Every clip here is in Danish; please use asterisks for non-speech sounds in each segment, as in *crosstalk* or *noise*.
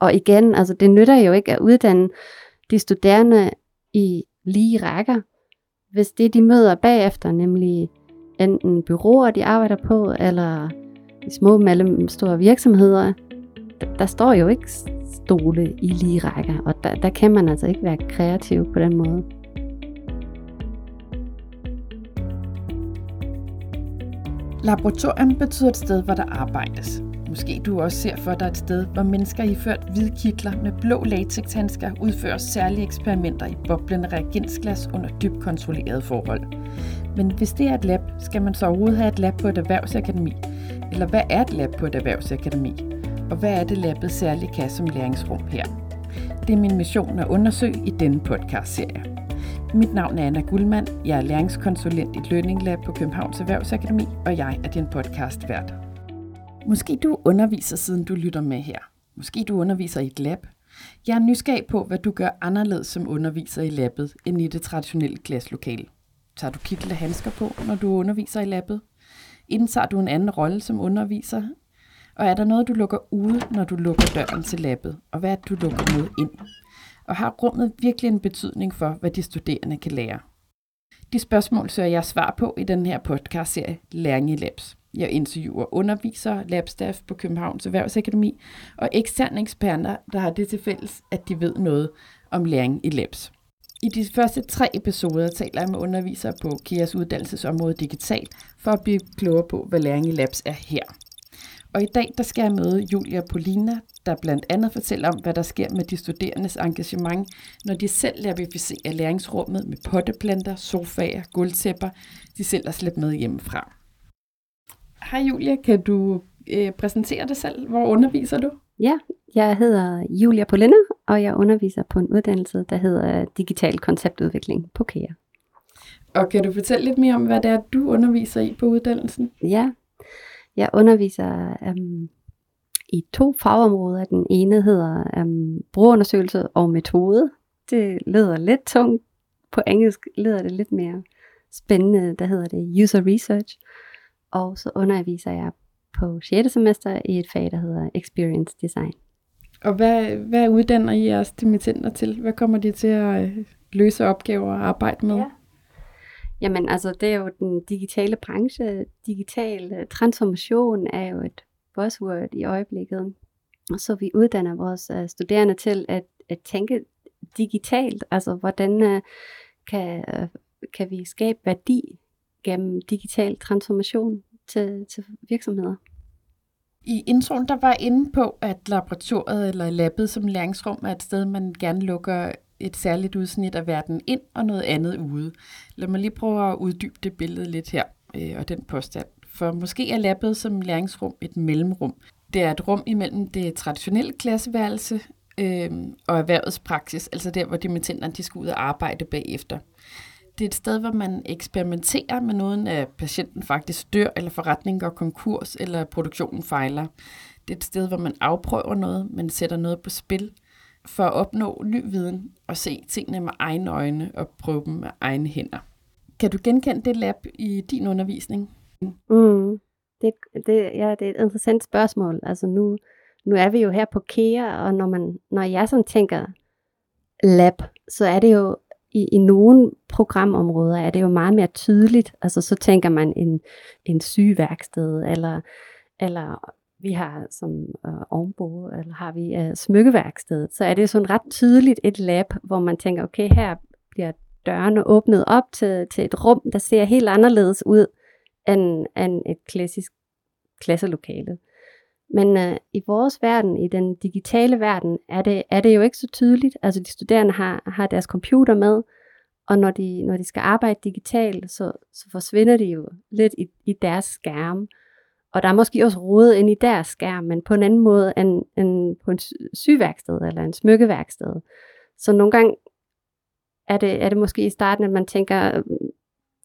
Og igen, altså det nytter jo ikke at uddanne de studerende i lige rækker, hvis det de møder bagefter, nemlig enten byråer, de arbejder på, eller i små mellemstore virksomheder, der, der står jo ikke stole i lige rækker, og der, der kan man altså ikke være kreativ på den måde. Laboratorium betyder et sted, hvor der arbejdes. Måske du også ser for dig et sted, hvor mennesker iført hvide kitler med blå latexhandsker udfører særlige eksperimenter i boblende reagensglas under dybt kontrollerede forhold. Men hvis det er et lab, skal man så overhovedet have et lab på et erhvervsakademi? Eller hvad er et lab på et erhvervsakademi? Og hvad er det labbet særligt kan som læringsrum her? Det er min mission at undersøge i denne podcast-serie. Mit navn er Anna Guldmann, jeg er læringskonsulent i Learning Lab på Københavns Erhvervsakademi, og jeg er din podcast vært. Måske du underviser, siden du lytter med her. Måske du underviser i et lab. Jeg er nysgerrig på, hvad du gør anderledes som underviser i labbet, end i det traditionelle klasselokale. Tager du kittel og handsker på, når du underviser i labbet? Indtager du en anden rolle som underviser? Og er der noget, du lukker ude, når du lukker døren til labbet? Og hvad er det, du lukker med ind? Og har rummet virkelig en betydning for, hvad de studerende kan lære? De spørgsmål søger jeg svar på i den her podcast-serie Læring i Labs. Jeg interviewer undervisere, labstaff på Københavns Erhvervsakademi og eksterne eksperter, der har det til fælles, at de ved noget om læring i labs. I de første tre episoder taler jeg med undervisere på KIAs uddannelsesområde digital for at blive klogere på, hvad læring i labs er her. Og i dag der skal jeg møde Julia Polina, der blandt andet fortæller om, hvad der sker med de studerendes engagement, når de selv labificerer læringsrummet med potteplanter, sofaer, gulvtæpper, de selv har slæbt med hjemmefra. Hej Julia, kan du øh, præsentere dig selv? Hvor underviser du? Ja, jeg hedder Julia Polina, og jeg underviser på en uddannelse, der hedder Digital Konceptudvikling på KEA. Og kan du fortælle lidt mere om, hvad det er, du underviser i på uddannelsen? Ja, jeg underviser um, i to fagområder. Den ene hedder um, brugerundersøgelse og metode. Det lyder lidt tungt. På engelsk lyder det lidt mere spændende. Der hedder det user research. Og så underviser jeg på 6. semester i et fag, der hedder experience design. Og hvad, hvad uddanner I jeres dimittenter til? Hvad kommer de til at øh, løse opgaver og arbejde med? Ja. Jamen altså, det er jo den digitale branche. Digital øh, transformation er jo et buzzword i øjeblikket. Og så vi uddanner vores uh, studerende til at, at tænke digitalt. Altså, hvordan uh, kan, uh, kan vi skabe værdi gennem digital transformation til, til virksomheder? I introen, der var inde på, at laboratoriet eller labbet som læringsrum er et sted, man gerne lukker et særligt udsnit af verden ind og noget andet ude. Lad mig lige prøve at uddybe det billede lidt her øh, og den påstand. For måske er labbet som læringsrum et mellemrum. Det er et rum imellem det traditionelle klasseværelse øh, og erhvervets praksis, altså der, hvor dimittenderne de skal ud og arbejde bagefter. Det er et sted, hvor man eksperimenterer med noget, at patienten faktisk dør, eller forretningen går konkurs, eller produktionen fejler. Det er et sted, hvor man afprøver noget, man sætter noget på spil, for at opnå ny viden og se tingene med egne øjne og prøve dem med egne hænder. Kan du genkende det lab i din undervisning? Mm. Det, det, ja, det er et interessant spørgsmål. Altså nu, nu er vi jo her på KEA, og når, man, når jeg sådan tænker lab, så er det jo i, i nogle programområder er det jo meget mere tydeligt. Altså så tænker man en, en sygeværksted, eller, eller vi har som øh, ovenbo, eller har vi øh, smykkeværkstedet, så er det sådan ret tydeligt et lab, hvor man tænker, okay, her bliver dørene åbnet op til, til et rum, der ser helt anderledes ud end, end et klassisk klasselokale. Men øh, i vores verden, i den digitale verden, er det, er det jo ikke så tydeligt. Altså de studerende har, har deres computer med, og når de, når de skal arbejde digitalt, så, så forsvinder de jo lidt i, i deres skærm. Og der er måske også rodet ind i deres skærm, men på en anden måde end, end på en syværksted eller en smykkeværksted. Så nogle gange er det, er det måske i starten, at man tænker, øh,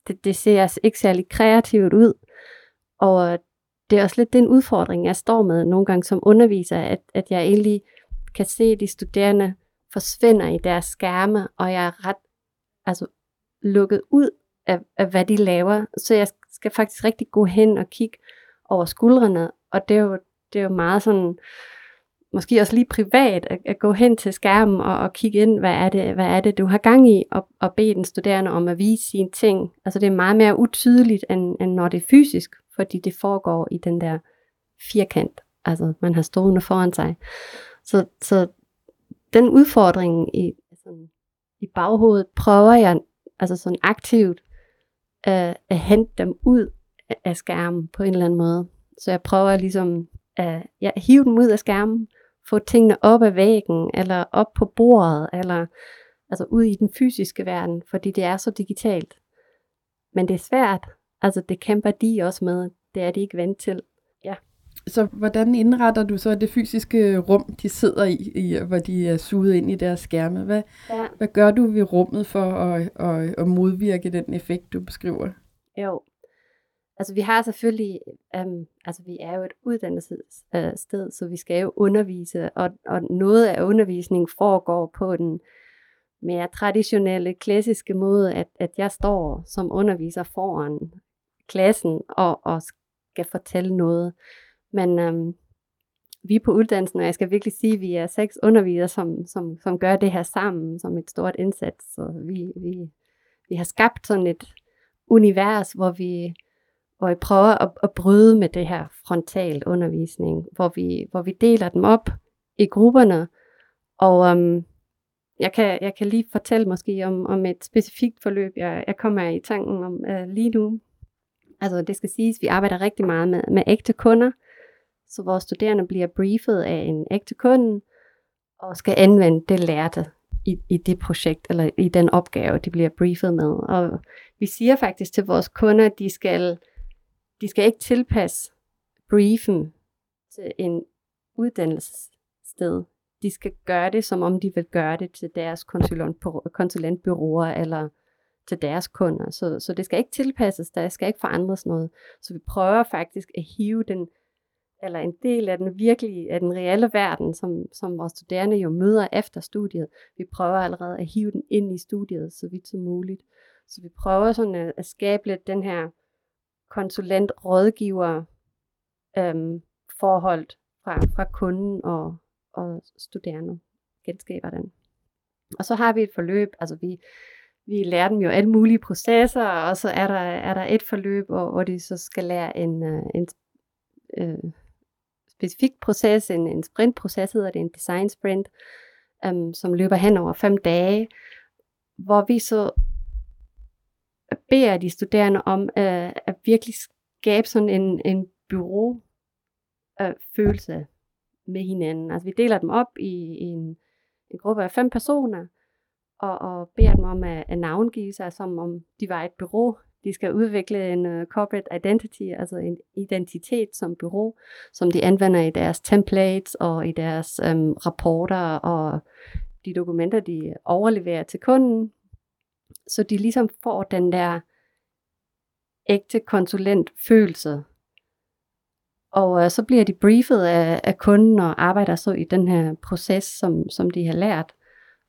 det, det ser ikke særlig kreativt ud. Og det er også lidt den udfordring, jeg står med nogle gange som underviser, at, at jeg egentlig kan se, at de studerende forsvinder i deres skærme, og jeg er ret altså, lukket ud af, af, hvad de laver. Så jeg skal faktisk rigtig gå hen og kigge over skuldrene, og det er jo, det er jo meget sådan måske også lige privat, at, at gå hen til skærmen og, og kigge ind, hvad er, det, hvad er det, du har gang i, og, og bede den studerende om at vise sine ting. Altså det er meget mere utydeligt, end, end når det er fysisk, fordi det foregår i den der firkant, altså man har stående foran sig. Så, så den udfordring i, sådan, i baghovedet prøver jeg altså sådan aktivt øh, at hente dem ud af skærmen på en eller anden måde. Så jeg prøver ligesom at ja, hive dem ud af skærmen, få tingene op af væggen, eller op på bordet, eller altså ud i den fysiske verden, fordi det er så digitalt. Men det er svært. Altså det kæmper de også med. Det er de ikke vant til. Ja. Så hvordan indretter du så det fysiske rum, de sidder i, i hvor de er suget ind i deres skærme? Hvad, ja. hvad gør du ved rummet for at, at, at modvirke den effekt, du beskriver? Jo, Altså vi har selvfølgelig, um, altså vi er jo et uddannelsessted, så vi skal jo undervise, og, og noget af undervisningen foregår på den mere traditionelle, klassiske måde, at, at jeg står som underviser foran klassen og, og skal fortælle noget. Men øhm, vi er på uddannelsen, og jeg skal virkelig sige, at vi er seks undervisere, som, som, som gør det her sammen som et stort indsats. Så vi, vi, vi har skabt sådan et univers, hvor vi hvor vi prøver at, at bryde med det her frontal undervisning, hvor vi, hvor vi deler dem op i grupperne, og øhm, jeg, kan, jeg kan lige fortælle måske om, om et specifikt forløb, jeg, jeg kommer i tanken om øh, lige nu. Altså det skal siges, at vi arbejder rigtig meget med, med ægte kunder, så vores studerende bliver briefet af en ægte kunde, og skal anvende det lærte i, i det projekt, eller i den opgave, de bliver briefet med. Og vi siger faktisk til vores kunder, at de skal de skal ikke tilpasse briefen til en uddannelsessted. De skal gøre det, som om de vil gøre det til deres konsulentbyråer eller til deres kunder. Så, så det skal ikke tilpasses, der skal ikke forandres noget. Så vi prøver faktisk at hive den, eller en del af den virkelige, af den reelle verden, som, som vores studerende jo møder efter studiet. Vi prøver allerede at hive den ind i studiet, så vidt som muligt. Så vi prøver sådan at, at skabe lidt den her konsulent, rådgiver øhm, forhold fra, fra kunden og, og studerende genskaber den. Og så har vi et forløb, altså vi, vi lærer dem jo alle mulige processer, og så er der, er der et forløb, hvor, hvor de så skal lære en, øh, en øh, specifik proces, en, en sprintproces hedder det, en design sprint, um, som løber hen over fem dage, hvor vi så beder de studerende om øh, at virkelig skabe sådan en, en bureau øh, følelse med hinanden. Altså vi deler dem op i, i en, en gruppe af fem personer, og, og beder dem om at, at navngive sig, som om de var et bureau. De skal udvikle en uh, corporate identity, altså en identitet som bureau, som de anvender i deres templates og i deres um, rapporter og de dokumenter, de overleverer til kunden så de ligesom får den der ægte konsulentfølelse. Og øh, så bliver de briefet af, af kunden og arbejder så i den her proces, som, som de har lært,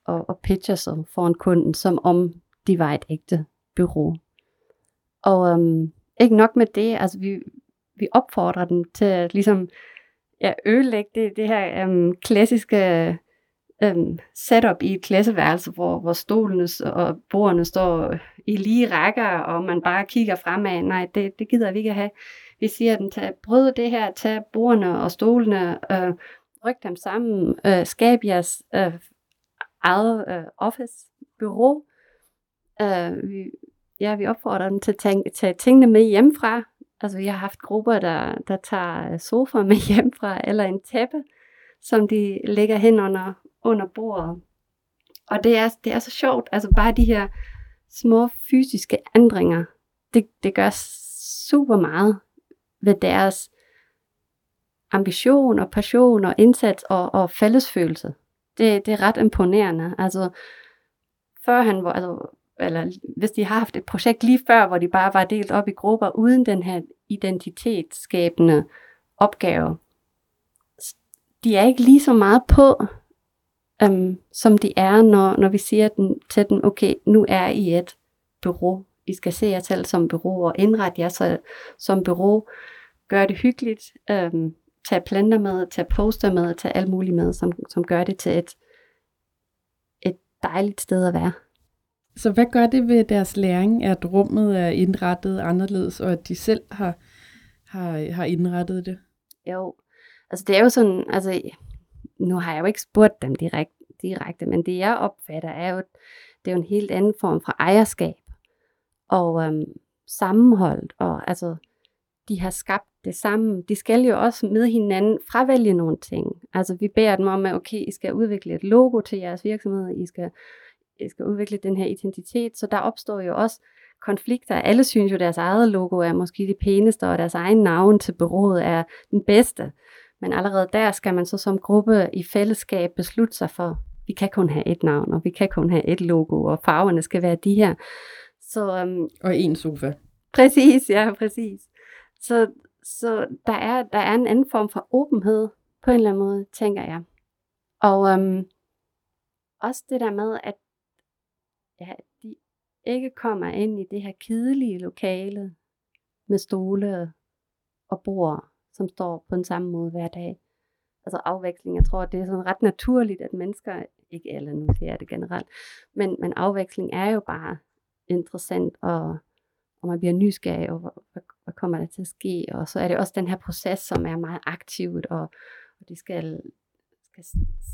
og, og pitcher sig foran kunden, som om de var et ægte bureau. Og øhm, ikke nok med det, altså vi, vi opfordrer dem til at ligesom ja, ødelægge det, det her øhm, klassiske øhm, setup i et klasseværelse, hvor, hvor stolene og bordene står i lige rækker, og man bare kigger fremad. Nej, det, det gider vi ikke have. Vi siger dem, tag, brød det her, tag bordene og stolene, øh, ryk dem sammen, øh, skab jeres øh, eget øh, office, bureau. Øh, vi, ja, vi opfordrer dem til at tage, tage tingene med hjemmefra. Altså, vi har haft grupper, der, der tager øh, sofa med *laughs* hjemmefra, eller en tæppe, som de lægger hen under, under bordet. Og det er, det er så sjovt, altså bare de her små fysiske ændringer, det, det gør super meget ved deres ambition og passion og indsats og, og fællesfølelse. Det, det er ret imponerende. Altså, før han var, altså, eller hvis de har haft et projekt lige før, hvor de bare var delt op i grupper, uden den her identitetsskabende opgave, de er ikke lige så meget på, øhm, som de er, når, når vi siger den, til dem, okay, nu er I et bureau. I skal se jer selv som bureau og indrette jer så, som bureau. Gør det hyggeligt. Øhm, tage planter med, tage poster med, tage alt muligt med, som, som gør det til et, et dejligt sted at være. Så hvad gør det ved deres læring, at rummet er indrettet anderledes, og at de selv har, har, har indrettet det? Jo, altså det er jo sådan, altså nu har jeg jo ikke spurgt dem direkte, direkte men det jeg opfatter er jo, det er jo en helt anden form for ejerskab og øhm, sammenholdt, og altså de har skabt det samme. De skal jo også med hinanden fravælge nogle ting. Altså vi beder dem om, at okay, I skal udvikle et logo til jeres virksomhed, I skal, I skal udvikle den her identitet, så der opstår jo også konflikter. Alle synes jo, deres eget logo er måske det pæneste, og deres egen navn til bureauet er den bedste. Men allerede der skal man så som gruppe i fællesskab beslutte sig for, vi kan kun have et navn, og vi kan kun have et logo, og farverne skal være de her. Så, um, og en sofa. Præcis, ja, præcis. Så, så der, er, der er en anden form for åbenhed, på en eller anden måde, tænker jeg. Og øhm, også det der med, at ja, de ikke kommer ind i det her kedelige lokale med stole og bord, som står på den samme måde hver dag. Altså afveksling, jeg tror, det er sådan ret naturligt, at mennesker, ikke alle nu siger det generelt, men, men afveksling er jo bare interessant, og, og man bliver nysgerrig over, hvad, kommer der til at ske, og så er det også den her proces, som er meget aktivt, og, og de skal, skal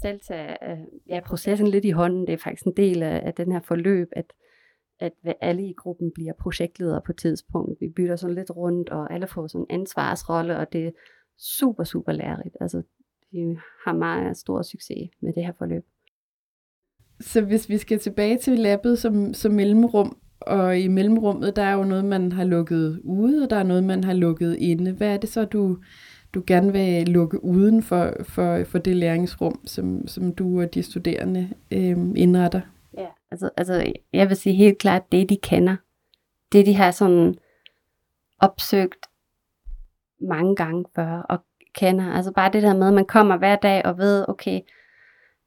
selv tage øh, ja, processen lidt i hånden, det er faktisk en del af, af den her forløb, at, at alle i gruppen bliver projektledere på et tidspunkt. Vi bytter sådan lidt rundt, og alle får sådan en ansvarsrolle, og det er super, super lærerigt. Altså, de har meget stor succes med det her forløb. Så hvis vi skal tilbage til labbet som, som mellemrum, og i mellemrummet, der er jo noget, man har lukket ude, og der er noget, man har lukket inde. Hvad er det så, du, du gerne vil lukke uden for, for, for det læringsrum, som, som du og de studerende øh, indretter? Ja, altså, altså jeg vil sige helt klart, det de kender. Det de har sådan opsøgt mange gange før og kender. Altså bare det der med, at man kommer hver dag og ved, okay,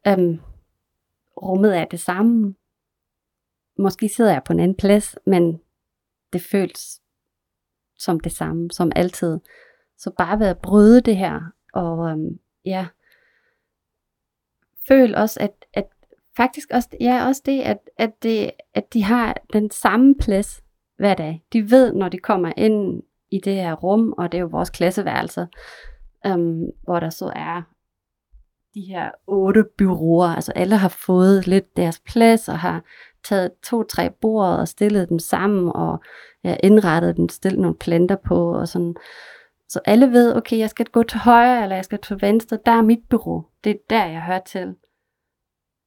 øhm, rummet er det samme. Måske sidder jeg på en anden plads, men det føles som det samme, som altid. Så bare ved at bryde det her, og øhm, ja, føl også, at, at faktisk også, ja, også det, at, at, det, at de har den samme plads hver dag. De ved, når de kommer ind i det her rum, og det er jo vores klasseværelse, øhm, hvor der så er de her otte byråer. Altså alle har fået lidt deres plads og har taget to-tre bord og stillet dem sammen og ja, indrettet dem, stillet nogle planter på og sådan. Så alle ved, okay, jeg skal gå til højre eller jeg skal til venstre. Der er mit bureau. Det er der, jeg hører til.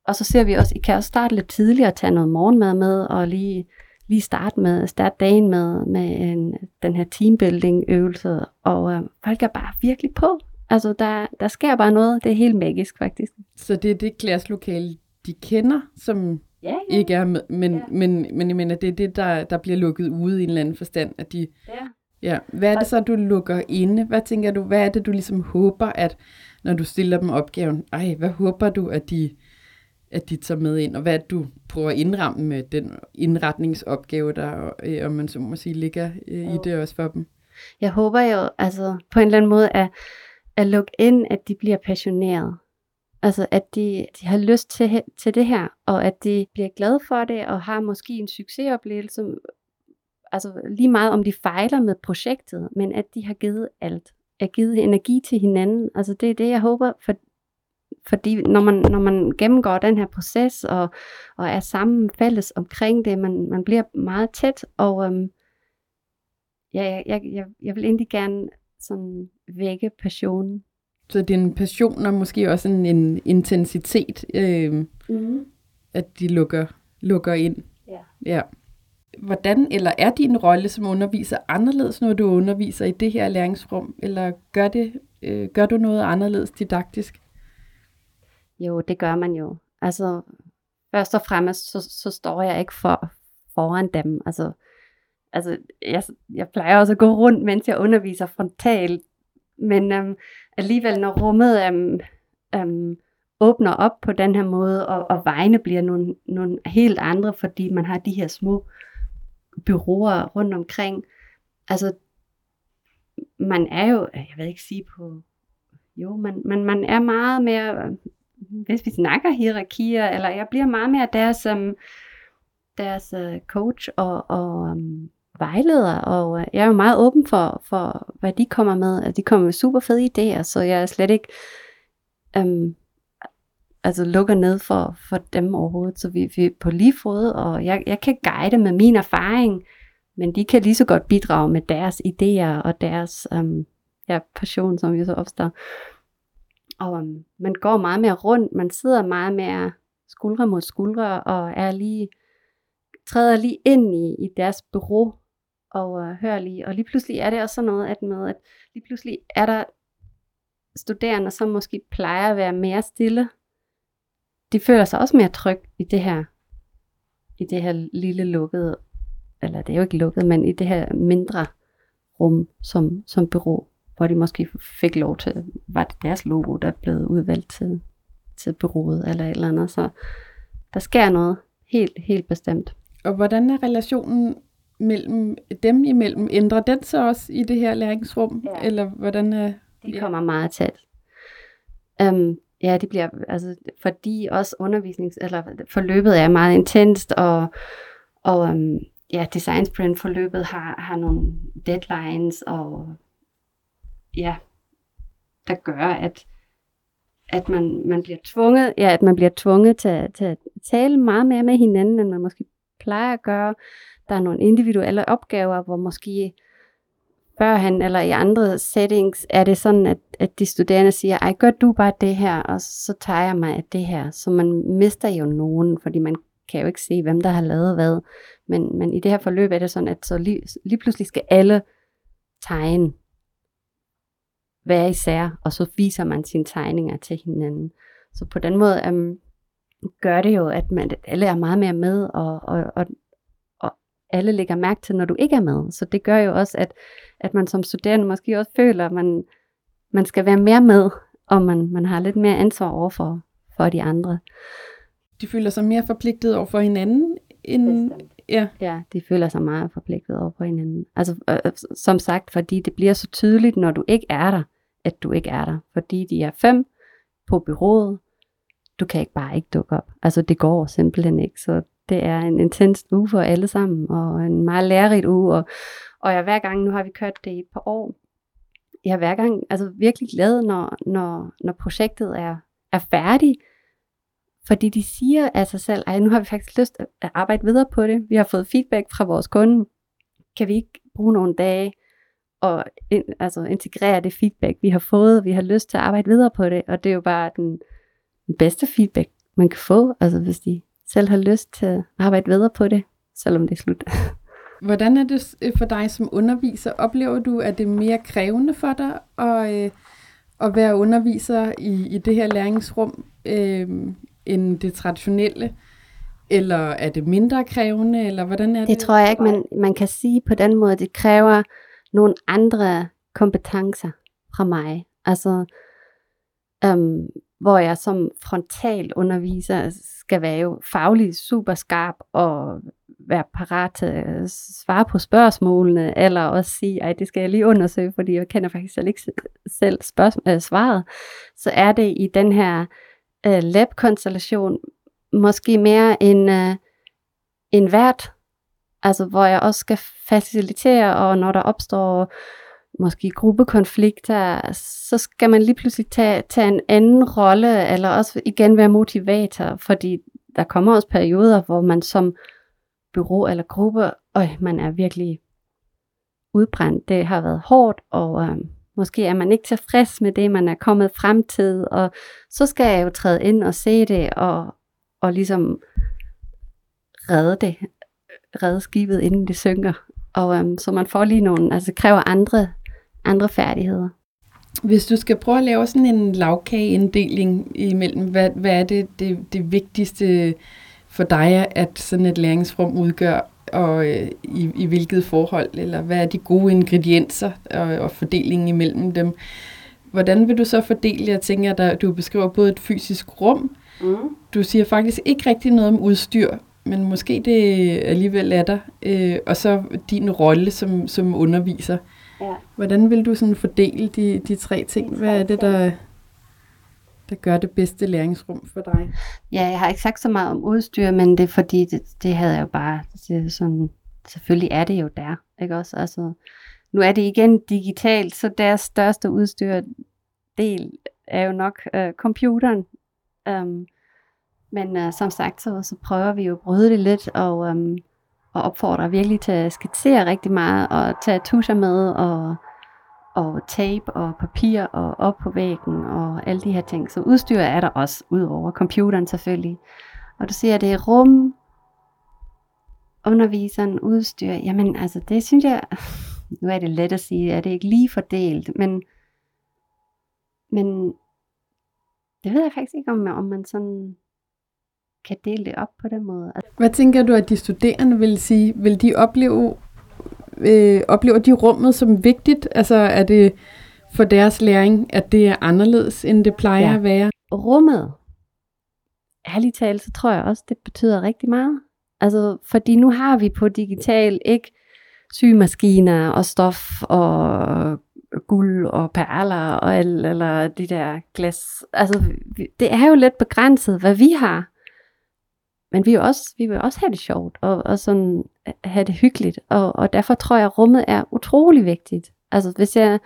Og så ser vi også, I kan også starte lidt tidligere og tage noget morgenmad med og lige, lige starte med starte dagen med, med en, den her teambuilding øvelse. Og øh, folk er bare virkelig på. Altså, der, der sker bare noget. Det er helt magisk, faktisk. Så det er det klasselokale, de kender, som ja, ja. ikke er med, men, ja. men, men jeg mener, det er det, der, der bliver lukket ude i en eller anden forstand, at de... Ja. Ja, hvad er det så, du lukker inde? Hvad tænker du, hvad er det, du ligesom håber, at når du stiller dem opgaven, ej, hvad håber du, at de, at de tager med ind, og hvad du prøver at indramme med den indretningsopgave, der, øh, om man så må sige, ligger øh, i det også for dem? Jeg håber jo, altså på en eller anden måde, at at lukke ind, at de bliver passionerede. Altså at de, de har lyst til, til det her, og at de bliver glade for det, og har måske en succesoplevelse, altså lige meget om de fejler med projektet, men at de har givet alt. At givet energi til hinanden. Altså det er det, jeg håber, for, fordi når man, når man gennemgår den her proces, og, og er sammen fælles omkring det, man, man bliver meget tæt, og øhm, ja, jeg, jeg, jeg vil egentlig gerne sådan vække passionen. Så det er en passion og måske også en, en intensitet, øh, mm. at de lukker, lukker ind. Ja. ja. Hvordan, eller er din rolle som underviser anderledes, når du underviser i det her læringsrum, eller gør, det, øh, gør du noget anderledes didaktisk? Jo, det gør man jo. Altså, først og fremmest, så, så står jeg ikke for, foran dem. Altså, altså, jeg, jeg plejer også at gå rundt, mens jeg underviser frontalt, men øhm, alligevel, når rummet øhm, øhm, åbner op på den her måde, og, og vejene bliver nogle, nogle helt andre, fordi man har de her små byråer rundt omkring. Altså, man er jo, øh, jeg vil ikke sige på jo, man, man, man er meget mere, øh, hvis vi snakker hierarkier, eller jeg bliver meget mere deres, um, deres uh, coach og, og um, vejleder, og øh, jeg er jo meget åben for, for, hvad de kommer med. Altså, de kommer med super fede idéer, så jeg er slet ikke øhm, altså lukker ned for, for dem overhovedet. Så vi, vi er på lige fod, og jeg, jeg kan guide med min erfaring, men de kan lige så godt bidrage med deres idéer og deres øhm, ja, passion, som vi så opstår. Og øhm, man går meget mere rundt, man sidder meget mere skuldre mod skuldre, og er lige, træder lige ind i, i deres bureau, og øh, uh, hører lige, og lige pludselig er det også sådan noget, at med, at lige pludselig er der studerende, som måske plejer at være mere stille, de føler sig også mere tryg i det her, i det her lille lukkede, eller det er jo ikke lukket, men i det her mindre rum som, som bureau, hvor de måske fik lov til, var det deres logo, der blev udvalgt til, til bureauet eller et eller andet. Så der sker noget helt, helt bestemt. Og hvordan er relationen mellem dem imellem? Ændrer den sig også i det her læringsrum? Ja. Eller hvordan er... De kommer meget tæt. Um, ja, det bliver, altså, fordi også undervisnings, eller forløbet er meget intenst, og, og um, ja, design sprint forløbet har, har nogle deadlines, og ja, der gør, at, at man, man bliver tvunget, ja, at man bliver tvunget til, til at tale meget mere med hinanden, end man måske plejer at gøre. Der er nogle individuelle opgaver, hvor måske førhen eller i andre settings er det sådan, at, at de studerende siger, ej, gør du bare det her, og så tager jeg mig af det her. Så man mister jo nogen, fordi man kan jo ikke se, hvem der har lavet hvad. Men, men i det her forløb er det sådan, at så lige, lige pludselig skal alle tegne hver især, og så viser man sine tegninger til hinanden. Så på den måde um, gør det jo, at man, alle er meget mere med, og, og, og, og alle lægger mærke til, når du ikke er med. Så det gør jo også, at, at man som studerende måske også føler, at man, man skal være mere med, og man, man har lidt mere ansvar over for, for de andre. De føler sig mere forpligtet over for hinanden, end, Ja. ja, de føler sig meget forpligtet over på hinanden. Altså, øh, øh, som sagt, fordi det bliver så tydeligt, når du ikke er der, at du ikke er der. Fordi de er fem på byrådet. Du kan ikke bare ikke dukke op. Altså, det går simpelthen ikke. Så det er en intens uge for alle sammen, og en meget lærerig uge. Og, og jeg hver gang, nu har vi kørt det i et par år, jeg er hver gang altså virkelig glad, når, når, når projektet er, er færdigt, fordi de siger af sig selv, at nu har vi faktisk lyst at arbejde videre på det. Vi har fået feedback fra vores kunde. Kan vi ikke bruge nogle dage og in, altså integrere det feedback, vi har fået? Vi har lyst til at arbejde videre på det, og det er jo bare den, den bedste feedback, man kan få, altså hvis de selv har lyst til at arbejde videre på det, selvom det er slut. *laughs* Hvordan er det for dig som underviser? Oplever du, at det er mere krævende for dig at, øh, at være underviser i, i det her læringsrum, øh, end det traditionelle? Eller er det mindre krævende, eller hvordan er det? Det tror jeg ikke, man, man kan sige på den måde. Det kræver nogle andre kompetencer fra mig. Altså, um, hvor jeg som frontal underviser skal være jo fagligt super skarp og være parat til at svare på spørgsmålene, eller også sige, at det skal jeg lige undersøge, fordi jeg kender faktisk selv ikke selv spørgsmål, øh, svaret, så er det i den her øh, lab-konstellation måske mere en, øh, en vært, altså hvor jeg også skal facilitere, og når der opstår måske gruppekonflikter, så skal man lige pludselig tage, tage en anden rolle, eller også igen være motivator, fordi der kommer også perioder, hvor man som bureau eller gruppe, øj, man er virkelig udbrændt. Det har været hårdt, og øh, Måske er man ikke tilfreds med det, man er kommet frem til, og så skal jeg jo træde ind og se det, og, og ligesom redde det, redde skibet, inden det synker. Og um, så man får lige nogle, altså kræver andre, andre færdigheder. Hvis du skal prøve at lave sådan en lavkageinddeling imellem, hvad, hvad er det, det, det vigtigste for dig, at sådan et læringsrum udgør, og øh, i, i hvilket forhold, eller hvad er de gode ingredienser og, og fordelingen imellem dem. Hvordan vil du så fordele? Jeg tænker, at du beskriver både et fysisk rum, mm. du siger faktisk ikke rigtig noget om udstyr, men måske det alligevel er der, øh, og så din rolle som, som underviser. Ja. Hvordan vil du sådan fordele de, de tre ting? Hvad er det, der der gør det bedste læringsrum for dig? Ja, jeg har ikke sagt så meget om udstyr, men det er fordi, det, det havde jeg jo bare, det sådan, selvfølgelig er det jo der, ikke også? Altså, nu er det igen digitalt, så deres største udstyr del er jo nok øh, computeren. Um, men øh, som sagt, så, så prøver vi jo at bryde det lidt, og, um, og opfordrer virkelig til at skitsere rigtig meget, og tage tuscher med, og og tape og papir og op på væggen og alle de her ting. Så udstyr er der også, ud over computeren selvfølgelig. Og du siger, det er rum, underviseren, udstyr. Jamen altså, det synes jeg, *laughs* nu er det let at sige, at det ikke lige fordelt, men, men det ved jeg faktisk ikke, om, om man sådan kan dele det op på den måde. Hvad tænker du, at de studerende vil sige? Vil de opleve øh, oplever de rummet som vigtigt? Altså er det for deres læring, at det er anderledes, end det plejer ja. at være? Rummet, ærligt talt, så tror jeg også, det betyder rigtig meget. Altså, fordi nu har vi på digital ikke sygemaskiner og stof og guld og perler og el, eller de der glas. Altså, det er jo lidt begrænset, hvad vi har. Men vi, er også, vi vil også have det sjovt, og, og sådan øh, have det hyggeligt, og, og derfor tror jeg, at rummet er utrolig vigtigt. Altså hvis jeg,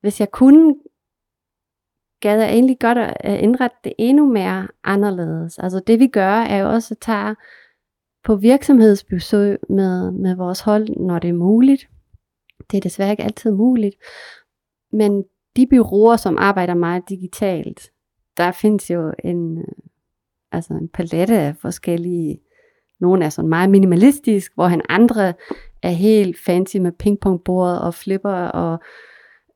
hvis jeg kunne, gad jeg egentlig godt at indrette det endnu mere anderledes. Altså det vi gør, er jo også at tage på virksomhedsbesøg med, med vores hold, når det er muligt. Det er desværre ikke altid muligt. Men de byråer, som arbejder meget digitalt, der findes jo en, øh, altså en palette af forskellige nogle er sådan meget minimalistisk, hvor han andre er helt fancy med pingpongbordet og flipper og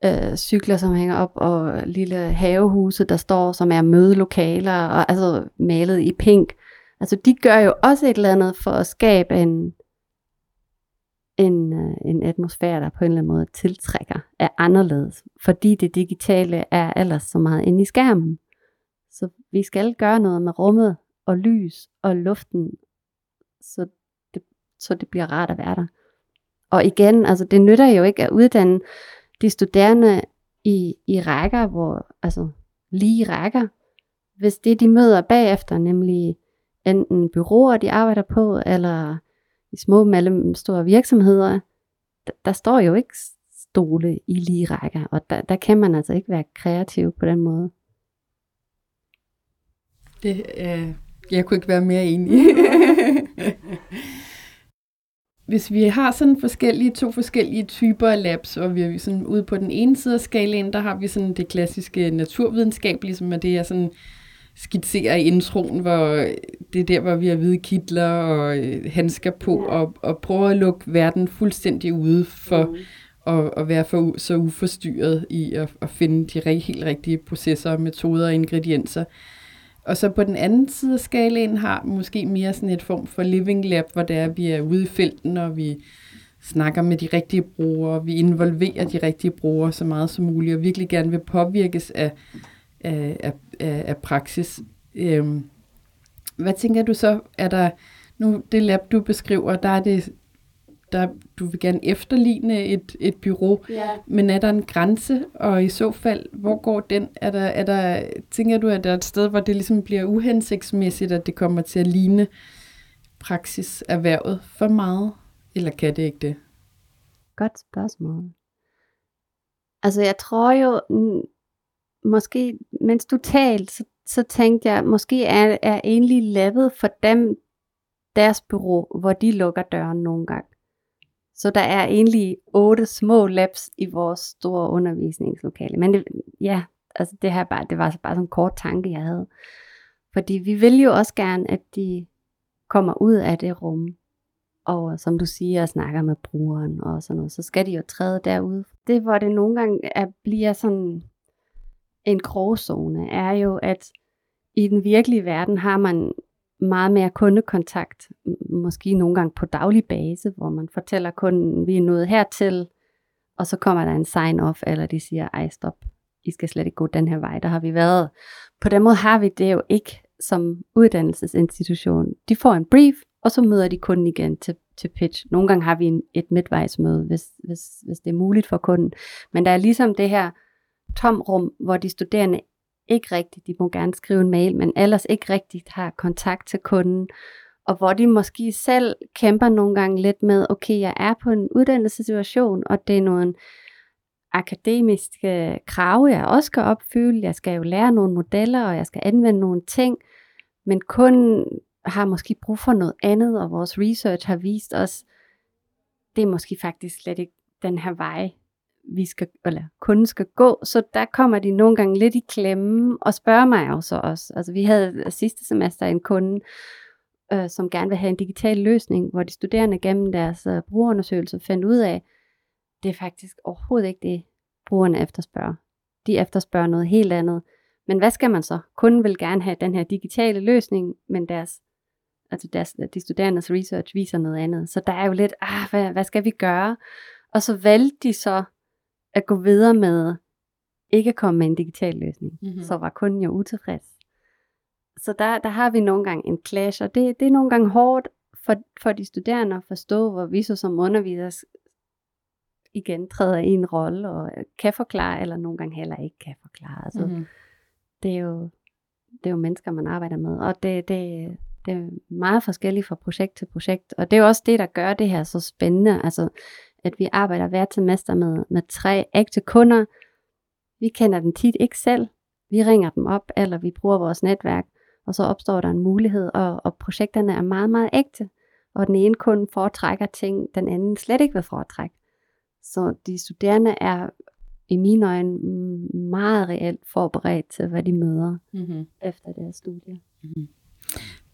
øh, cykler, som hænger op, og lille havehuse, der står, som er mødelokaler, og altså malet i pink. Altså de gør jo også et eller andet for at skabe en, en, øh, en atmosfære, der på en eller anden måde tiltrækker, er anderledes, fordi det digitale er ellers så meget inde i skærmen. Så vi skal gøre noget med rummet og lys og luften så det, så det bliver rart at være der. Og igen, altså det nytter jo ikke at uddanne de studerende i, i rækker, hvor, altså lige rækker, hvis det de møder bagefter, nemlig enten byråer, de arbejder på, eller i små mellemstore virksomheder, der, der står jo ikke stole i lige rækker, og der, der kan man altså ikke være kreativ på den måde. Det, øh, jeg kunne ikke være mere enig. *laughs* Hvis vi har sådan forskellige, to forskellige typer af labs, og vi er sådan ude på den ene side af skalaen, der har vi sådan det klassiske naturvidenskab, ligesom at det er sådan skitserer i introen, hvor det er der, hvor vi har hvide kitler og øh, handsker på, og, og prøver at lukke verden fuldstændig ude for mm. at, at være for, så uforstyrret i at, at finde de helt rigtige processer, metoder og ingredienser. Og så på den anden side af skalaen har måske mere sådan et form for living lab, hvor det er, at vi er ude i felten, og vi snakker med de rigtige brugere, vi involverer de rigtige brugere så meget som muligt, og virkelig gerne vil påvirkes af, af, af, af praksis. Øhm, hvad tænker du så, er der, nu det lab du beskriver, der er det der, du vil gerne efterligne et, et bureau, ja. men er der en grænse, og i så fald, hvor går den? Er der, er der, tænker du, at der er et sted, hvor det ligesom bliver uhensigtsmæssigt, at det kommer til at ligne praksiserhvervet for meget, eller kan det ikke det? Godt spørgsmål. Altså jeg tror jo, måske, mens du talte, så, så tænkte jeg, måske er, er egentlig lavet for dem, deres bureau, hvor de lukker døren nogle gange. Så der er egentlig otte små labs i vores store undervisningslokale. Men det, ja, altså det her bare, det var altså bare sådan en kort tanke, jeg havde. Fordi vi vil jo også gerne, at de kommer ud af det rum, og som du siger, snakker med brugeren og sådan noget, så skal de jo træde derude. Det, hvor det nogle gange er, bliver sådan en gråzone, er jo, at i den virkelige verden har man meget mere kundekontakt, måske nogle gange på daglig base, hvor man fortæller kunden, vi er nået hertil, og så kommer der en sign-off, eller de siger, ej stop, I skal slet ikke gå den her vej, der har vi været. På den måde har vi det jo ikke som uddannelsesinstitution. De får en brief, og så møder de kunden igen til, til pitch. Nogle gange har vi en, et midtvejsmøde, hvis, hvis, hvis det er muligt for kunden. Men der er ligesom det her tomrum, hvor de studerende ikke rigtigt, de må gerne skrive en mail, men ellers ikke rigtigt har kontakt til kunden, og hvor de måske selv kæmper nogle gange lidt med, okay, jeg er på en uddannelsessituation, og det er nogle akademiske krav, jeg også skal opfylde. Jeg skal jo lære nogle modeller, og jeg skal anvende nogle ting, men kunden har måske brug for noget andet, og vores research har vist os, det er måske faktisk slet ikke den her vej, vi skal, eller kunden skal gå, så der kommer de nogle gange lidt i klemme og spørger mig jo så også. Altså vi havde sidste semester en kunde, øh, som gerne vil have en digital løsning, hvor de studerende gennem deres øh, brugerundersøgelse fandt ud af, det er faktisk overhovedet ikke det, brugerne efterspørger. De efterspørger noget helt andet. Men hvad skal man så? Kunden vil gerne have den her digitale løsning, men deres, altså deres, de studerendes research viser noget andet. Så der er jo lidt, ah, hvad, hvad skal vi gøre? Og så valgte de så at gå videre med ikke at komme med en digital løsning. Mm-hmm. Så var kunden jo utilfreds. Så der, der har vi nogle gange en clash, og det, det er nogle gange hårdt for, for de studerende at forstå, hvor vi så som undervisere igen træder i en rolle og kan forklare, eller nogle gange heller ikke kan forklare. Altså, mm-hmm. det, er jo, det er jo mennesker, man arbejder med, og det, det, det er meget forskelligt fra projekt til projekt, og det er jo også det, der gør det her så spændende, altså at vi arbejder hver semester med, med tre ægte kunder. Vi kender dem tit ikke selv, vi ringer dem op, eller vi bruger vores netværk, og så opstår der en mulighed, og, og projekterne er meget, meget ægte, og den ene kunde foretrækker ting, den anden slet ikke vil foretrække. Så de studerende er i mine øjne meget reelt forberedt til, hvad de møder mm-hmm. efter deres studie. Mm-hmm.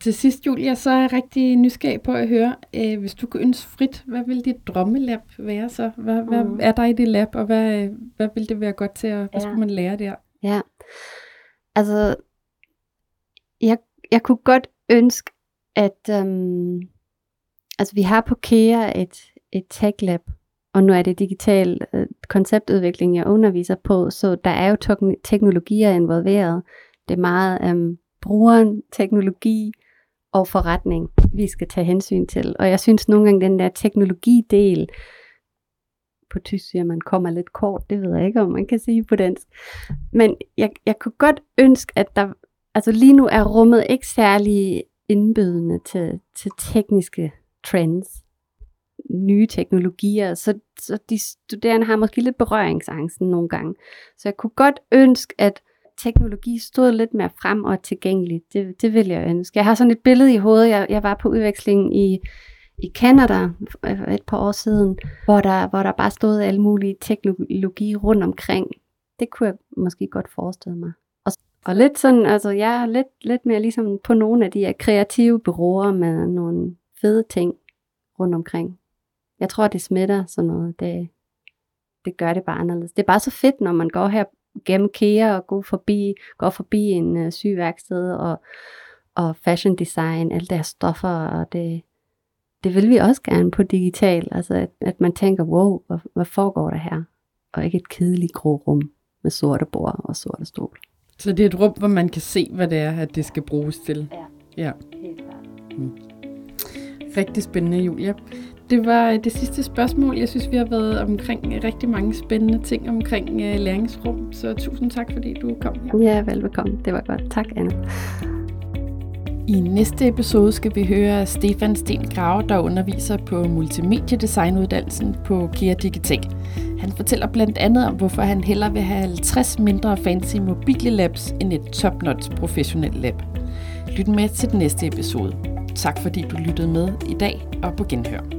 Til sidst, Julia, så er jeg rigtig nysgerrig på at høre, øh, hvis du kunne ønske frit, hvad vil dit drømmelab være så? Hvad, mm. hvad er der i det lab, og hvad, hvad vil det være godt til, og hvad ja. skulle man lære der? Ja, altså, jeg, jeg kunne godt ønske, at øhm, altså vi har på KEA et, et tech lab, og nu er det digital øh, konceptudvikling, jeg underviser på, så der er jo teknologier involveret. Det er meget øhm, brugeren, teknologi og forretning, vi skal tage hensyn til. Og jeg synes nogle gange, den der teknologidel, på tysk siger man kommer lidt kort, det ved jeg ikke, om man kan sige på dansk. Men jeg, jeg kunne godt ønske, at der, altså lige nu er rummet ikke særlig indbydende til, til tekniske trends nye teknologier, så, så de studerende har måske lidt berøringsangsten nogle gange. Så jeg kunne godt ønske, at teknologi stod lidt mere frem og tilgængeligt. Det, det vil jeg ønske. Jeg har sådan et billede i hovedet. Jeg, jeg var på udveksling i, i Canada et par år siden, hvor der, hvor der bare stod alle mulige teknologi rundt omkring. Det kunne jeg måske godt forestille mig. Og, og lidt sådan, altså jeg er lidt, lidt mere ligesom på nogle af de her kreative bureauer med nogle fede ting rundt omkring. Jeg tror, det smitter sådan noget. Det, det gør det bare anderledes. Det er bare så fedt, når man går her gennem KEA og går forbi, går forbi en uh, sygeværksted og, og fashion design, alle deres stoffer, og det, det vil vi også gerne på digital. Altså at, at man tænker, wow, hvad, hvad foregår der her? Og ikke et kedeligt grå rum med sorte bord og sorte stol. Så det er et rum, hvor man kan se, hvad det er, at det skal bruges til. Ja, ja. helt klart. Mm. Rigtig spændende, Julia. Det var det sidste spørgsmål. Jeg synes, vi har været omkring rigtig mange spændende ting omkring uh, læringsrum. Så tusind tak, fordi du kom her. Ja, velbekomme. Det var godt. Tak, Anna. I næste episode skal vi høre Stefan Sten Grave, der underviser på multimediedesignуddannelsen på KIA Digital. Han fortæller blandt andet om, hvorfor han hellere vil have 50 mindre fancy mobile labs end et top-notch professionelt lab. Lyt med til den næste episode. Tak fordi du lyttede med i dag og på genhør.